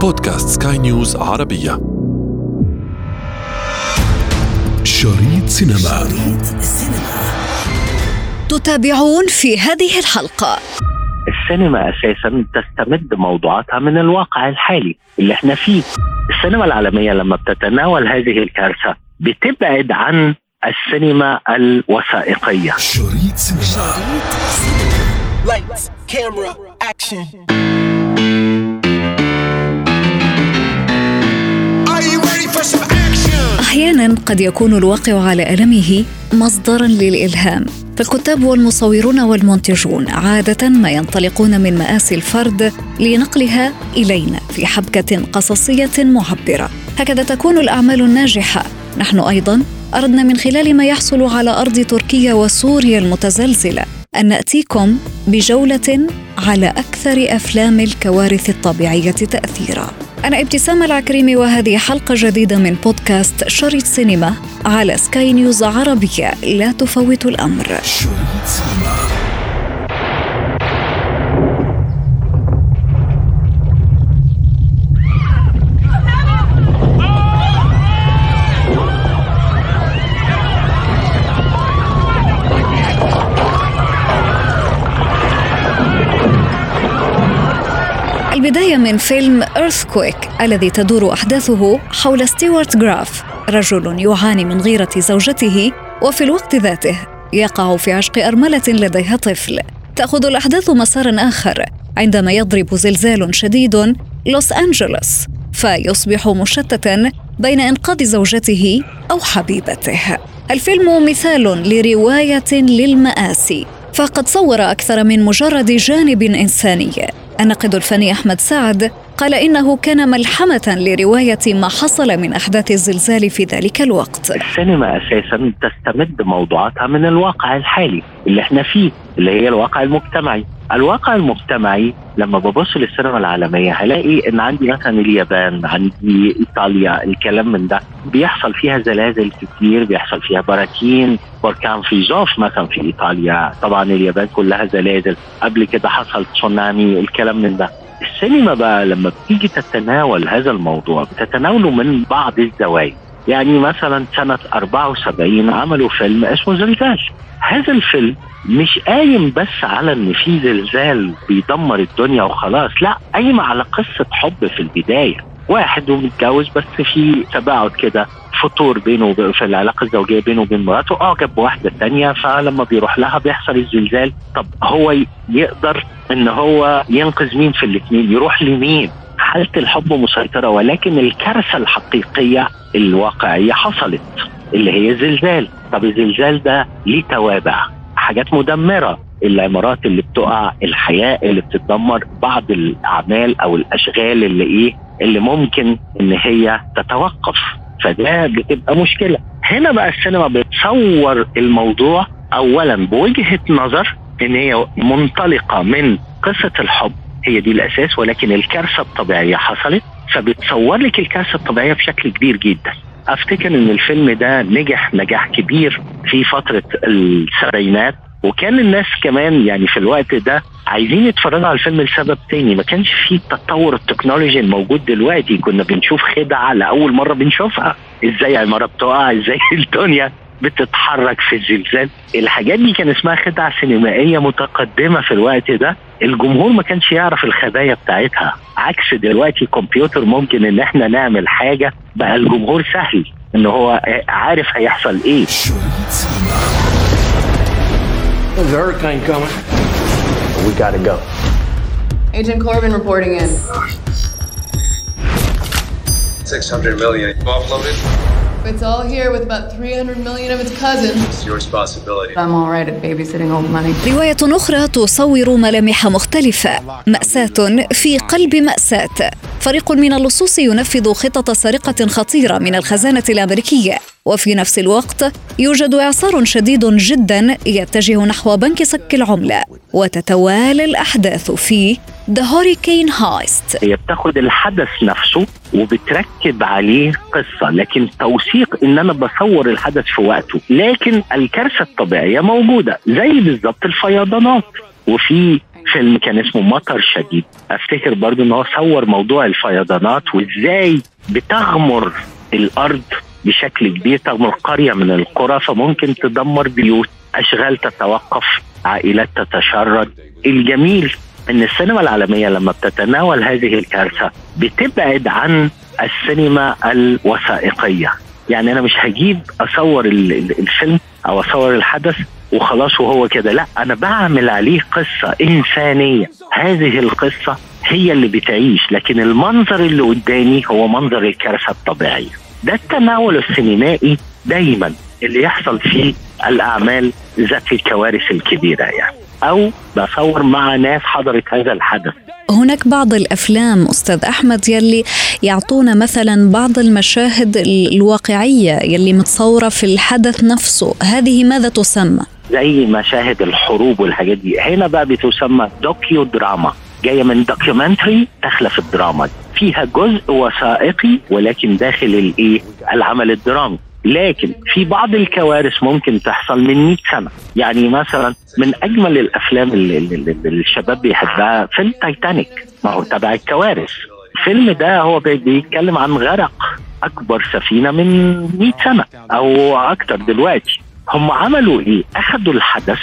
بودكاست سكاي نيوز عربية. شريط سينما. شريط سينما. تتابعون في هذه الحلقة. السينما أساسا تستمد موضوعاتها من الواقع الحالي اللي إحنا فيه. السينما العالمية لما بتتناول هذه الكارثة بتبعد عن السينما الوثائقية. شريط سينما. شريط سينما. Lights, camera, action. أحيانا قد يكون الواقع على ألمه مصدرا للإلهام. فالكتاب والمصورون والمنتجون عادة ما ينطلقون من مآسي الفرد لنقلها إلينا في حبكة قصصية معبرة. هكذا تكون الأعمال الناجحة. نحن أيضا أردنا من خلال ما يحصل على أرض تركيا وسوريا المتزلزلة أن نأتيكم بجولة على أكثر أفلام الكوارث الطبيعية تاثيرا. أنا ابتسام العكريمي وهذه حلقة جديدة من بودكاست شريط سينما على سكاي نيوز عربية. لا تفوت الأمر. شريط سينما. من فيلم Earthquake الذي تدور أحداثه حول ستيوارت جراف رجل يعاني من غيرة زوجته وفي الوقت ذاته يقع في عشق أرملة لديها طفل. تأخذ الأحداث مسارا آخر عندما يضرب زلزال شديد لوس أنجلوس فيصبح مشتتا بين إنقاذ زوجته أو حبيبته. الفيلم مثال لرواية للمآسي. فقد صور أكثر من مجرد جانب إنساني. الناقد الفني أحمد سعد قال إنه كان ملحمة لرواية ما حصل من أحداث الزلزال في ذلك الوقت. السينما أساسا تستمد موضوعاتها من الواقع الحالي اللي إحنا فيه اللي هي الواقع المجتمعي. الواقع المجتمعي لما ببص للسينما العالمية هلاقي إن عندي مثلا اليابان عندي إيطاليا الكلام من ده. بيحصل فيها زلازل كتير بيحصل فيها براكين. بركان في جوف مثلا في إيطاليا. طبعا اليابان كلها زلازل. قبل كده حصل تسونامي الكلام من ده. السينما بقى لما بتيجي تتناول هذا الموضوع بتتناوله من بعض الزوايا. يعني مثلا سنة 74 عملوا فيلم اسمه زلزال هذا الفيلم مش قايم بس على إن في زلزال بيدمر الدنيا وخلاص لا قايم على قصة حب في البداية. واحد ومتجوز بس في تباعد كده فتور بينه في العلاقة الزوجية بينه وبين مراته اعجب بواحده تانية فلما بيروح لها بيحصل الزلزال. طب هو يقدر إن هو ينقذ مين في الاثنين يروح لمين؟ حالة الحب مسيطرة ولكن الكارثة الحقيقية الواقعية حصلت اللي هي زلزال. طب الزلزال ده ليه توابع؟ حاجات مدمرة. العمارات اللي بتقع الحياة اللي بتتدمر بعض الأعمال أو الأشغال اللي إيه اللي ممكن إن هي تتوقف. فده بتبقى مشكلة. هنا بقى السينما بتصور الموضوع اولا بوجهة نظر إن هي منطلقة من قصة الحب هي دي الأساس ولكن الكارثة الطبيعية حصلت فبتصور لك الكارثة الطبيعية بشكل كبير جدا. أفتكر إن الفيلم ده نجح نجاح كبير في فترة السبعينات وكان الناس كمان يعني في الوقت ده عايزين يتفرجوا على الفيلم لسبب تاني. ما كانش فيه التطور التكنولوجي الموجود دلوقتي. كنا بنشوف خدعة لأول مرة بنشوفها. إزاي عمارة بتقع؟ إزاي الدنيا؟ بتتحرك في الزلزال الحاجات دي كان اسمها خدعة سينمائية متقدمة في الوقت ده الجمهور ما كانش يعرف الخبايا بتاعتها عكس دلوقتي كمبيوتر ممكن إن إحنا نعمل حاجة بقى الجمهور سهل إن هو عارف هيحصل إيه There's a hurricane coming. We gotta go. Agent Corbin reporting in. 600 million offloaded. It's all here with about 300 million of its cousins. It's your responsibility. I'm all right at babysitting old money. رواية أخرى تصور ملامح مختلفة مأساة في قلب مأساة فريق من اللصوص ينفذ خطط سرقة خطيرة من الخزانة الأمريكية وفي نفس الوقت يوجد إعصار شديد جدا يتجه نحو بنك صك العملة وتتوالى الأحداث في The Hurricane Heist هي بتاخد الحدث نفسه وبتركب عليه قصة لكن توثيق ان أنا بصور الحدث في وقته. لكن الكارثة الطبيعية موجودة زي بالظبط الفيضانات. وفي فيلم كان اسمه مطر شديد. أفتكر برضو إن هو صور موضوع الفيضانات وإزاي بتغمر الأرض بشكل كبير تغمر قرية من القرى فممكن تدمر بيوت أشغال تتوقف عائلات تتشرد. الجميل إن السينما العالمية لما بتتناول هذه الكارثة بتبعد عن السينما الوثائقية. يعني أنا مش هجيب أصور الفيلم أو أصور الحدث وخلاص وهو كده لا أنا بعمل عليه قصة إنسانية. هذه القصة هي اللي بتعيش لكن المنظر اللي قدامي هو منظر الكارثة الطبيعية. ده التناول السينمائي دايما اللي يحصل فيه الأعمال ذات الكوارث الكبيرة يعني. أو بصور مع ناس حضرت هذا الحدث. هناك بعض الأفلام أستاذ أحمد يلي يعطونا مثلا بعض المشاهد الواقعية يلي متصورة في الحدث نفسه. هذه ماذا تسمى؟ زي مشاهد الحروب والحاجات دي. هنا بقى بتسمى docudrama جاية من documentary داخله في الدراما فيها جزء وثائقي ولكن داخل الايه؟ العمل الدرامي. لكن في بعض الكوارث ممكن تحصل من 100 سنة. يعني مثلا من أجمل الأفلام اللي, اللي الشباب بيحبها فيلم تايتانيك. ما هو تبع الكوارث. الفيلم ده هو بيتكلم عن غرق أكبر سفينة من 100 سنة أو أكتر دلوقتي. هم عملوا إيه؟ أخذوا الحدث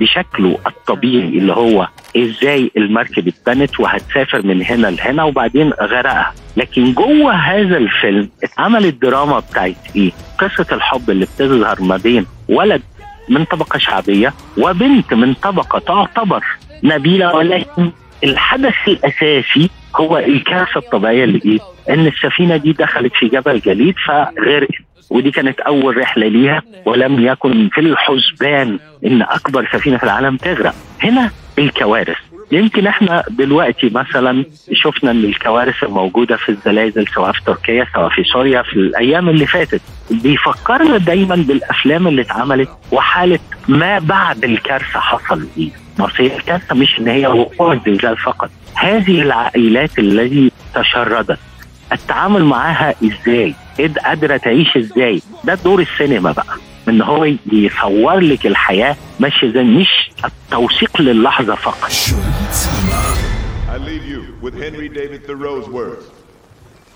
بشكله الطبيعي اللي هو إزاي المركب اتبنت وهتسافر من هنا لهنا وبعدين غرقها. لكن جوه هذا الفيلم اتعمل الدراما بتاعت إيه؟ قصة الحب اللي بتظهر ما بين ولد من طبقة شعبية وبنت من طبقة تعتبر نبيلة ولكن الحدث الأساسي هو الكارثة الطبيعية اللي إيه؟ إن السفينة دي دخلت في جبل جليد فغرقت ودي كانت أول رحلة ليها ولم يكن في الحسبان إن أكبر سفينة في العالم تغرق هنا الكوارث يمكن إحنا دلوقتي مثلا شفنا إن الكوارث الموجودة في الزلازل سواء في تركيا سواء في سوريا في الأيام اللي فاتت بيفكرنا دايما بالأفلام اللي اتعملت وحالة ما بعد الكارثة حصل إيه ما هي الكارثه مش إن هي وقوع الزلزال فقط هذه العائلات التي تشردت التعامل معاها إزاي قادرة تعيش إزاي ده دور السينما بقى إن هو يصور لك الحياة ماشية إزاي مش التوثيق للحظة فقط I leave you with Henry David Thoreau's words.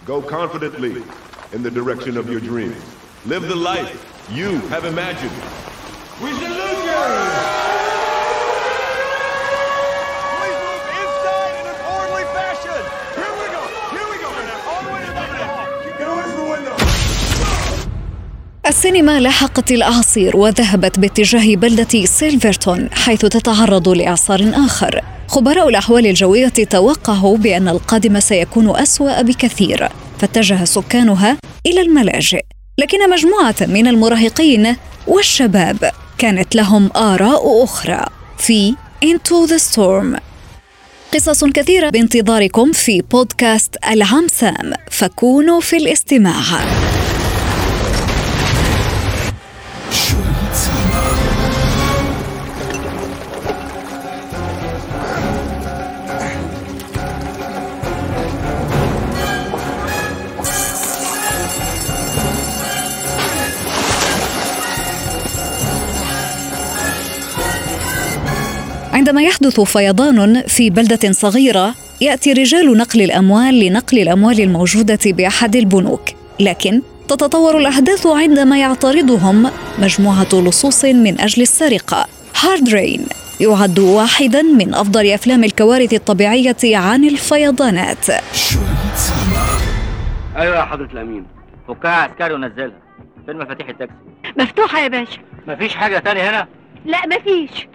Go confidently in the direction of your dreams. Live the life you have imagined. We salute you! السينما لاحقت الأعاصير وذهبت باتجاه بلدة سيلفرتون حيث تتعرض لإعصار آخر. خبراء الأحوال الجوية توقعوا بأن القادم سيكون أسوأ بكثير فاتجه سكانها إلى الملاجئ لكن مجموعة من المراهقين والشباب كانت لهم آراء أخرى في Into the Storm. قصص كثيرة بانتظاركم في بودكاست العام سام فكونوا في الاستماع. عندما يحدث فيضان في بلدة صغيرة يأتي رجال نقل الأموال لنقل الأموال الموجودة بأحد البنوك. لكن تتطور الأحداث عندما يعترضهم مجموعة لصوص من أجل السرقة. هارد رين يعد واحدا من أفضل أفلام الكوارث الطبيعية عن الفيضانات. أيوه يا حضرة الأمين. فكها عسكري ونزلها. فين مفاتيح التاكسي؟ مفتوحة يا باشا. مفيش حاجة تانية هنا؟ لا مفيش.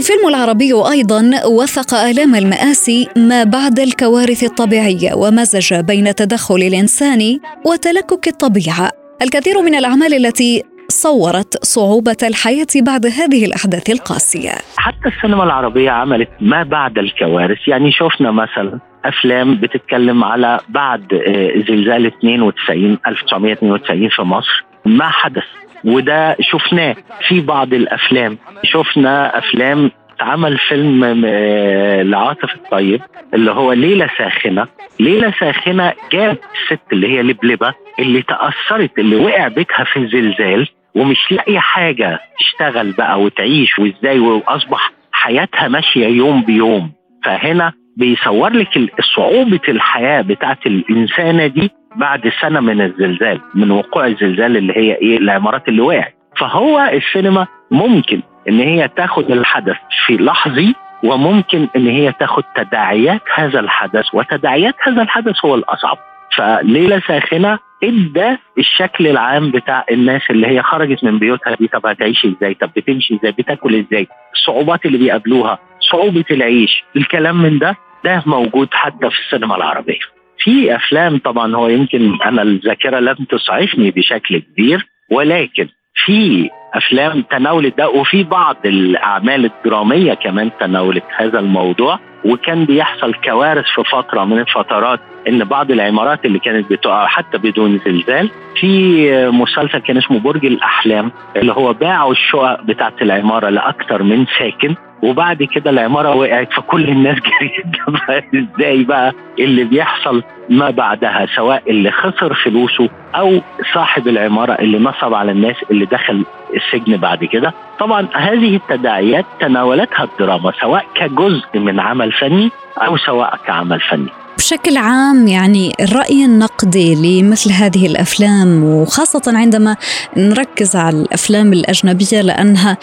الفيلم العربي أيضا وثق آلام المآسي ما بعد الكوارث الطبيعية ومزج بين تدخل الإنسان وتلكك الطبيعة. الكثير من الأعمال التي صورت صعوبة الحياة بعد هذه الأحداث القاسية. حتى السينما العربية عملت ما بعد الكوارث يعني شفنا مثلا أفلام بتتكلم على بعد آه، زلزال 92 1992 في مصر. ما حدث وده شفناه في بعض الأفلام. شفنا أفلام عمل فيلم آه، لعاطف الطيب اللي هو ليله ساخنة. ليله ساخنة جاب الست اللي هي لبلبة اللي تأثرت اللي وقع بيتها في زلزال ومش لاقيه حاجة تشتغل بقى وتعيش وإزاي وأصبح حياتها ماشية يوم بيوم. فهنا بيصور لك صعوبة الحياة بتاعت الإنسانة دي بعد سنة من الزلزال من وقوع الزلزال اللي هي إيه العمارات اللي وقعت. فهو السينما ممكن إن هي تاخد الحدث في لحظي وممكن إن هي تاخد تداعيات هذا الحدث وتداعيات هذا الحدث هو الأصعب. فليلة ساخنة إدى الشكل العام بتاع الناس اللي هي خرجت من بيوتها دي طب هتعيش إزاي؟ طب بتمشي إزاي؟ بتاكل إزاي؟ الصعوبات اللي بيقابلوها صعوبة العيش الكلام من ده ده موجود حتى في السينما العربية. في أفلام طبعا هو يمكن أنا الذاكرة لم تسعفني بشكل كبير ولكن في أفلام تناولت ده وفي بعض الأعمال الدرامية كمان تناولت هذا الموضوع وكان بيحصل كوارث في فترة من الفترات إن بعض العمارات اللي كانت بتقع حتى بدون زلزال في مسلسل كان اسمه برج الأحلام اللي هو باعوا الشقق بتاعت العمارة لأكثر من ساكن وبعد كده العمارة وقعت فكل الناس جريت إزاي بقى اللي بيحصل ما بعدها سواء اللي خسر فلوسه أو صاحب العمارة اللي نصب على الناس اللي دخل السجن بعد كده. طبعا هذه التداعيات تناولتها الدراما سواء كجزء من عمل فني أو سواء كعمل فني. بشكل عام يعني الرأي النقدي لمثل هذه الأفلام وخاصة عندما نركز على الأفلام الأجنبية لأنها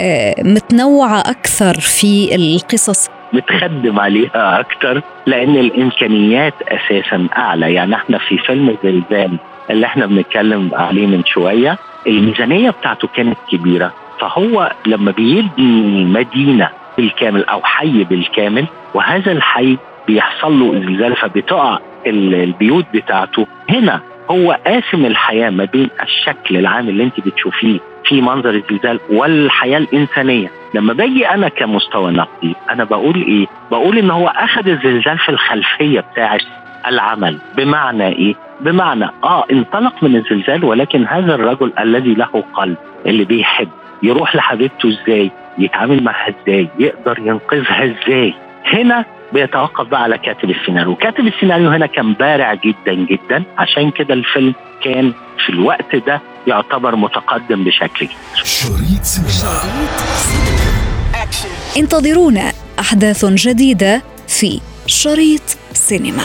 آه، متنوعة أكثر في القصص. بتخدم عليها أكثر لأن الإمكانيات أساسا أعلى. يعني إحنا في فيلم زلزال اللي إحنا بنتكلم عليه من شوية الميزانية بتاعته كانت كبيرة. فهو لما بيبني مدينة بالكامل أو حي بالكامل وهذا الحي بيحصل له زلزال فبتقع البيوت بتاعته. هنا هو قاسم الحياة ما بين الشكل العام اللي انت بتشوفيه في منظر الزلزال والحياة الإنسانية. لما باجي أنا كمستوى نقدي أنا بقول إيه؟ بقول إن هو أخذ الزلزال في الخلفية بتاعه العمل. بمعنى إيه؟ بمعنى آه انطلق من الزلزال ولكن هذا الرجل الذي له قلب اللي بيحب يروح لحبيبته إزاي يتعامل معها إزاي يقدر ينقذها إزاي. هنا بيتوقف بقى على كاتب السيناريو. كاتب السيناريو هنا كان بارع جدا جدا. عشان كده الفيلم كان في الوقت ده يعتبر متقدم بشكل كبير. شريط سينما. انتظرونا أحداث جديدة في شريط سينما.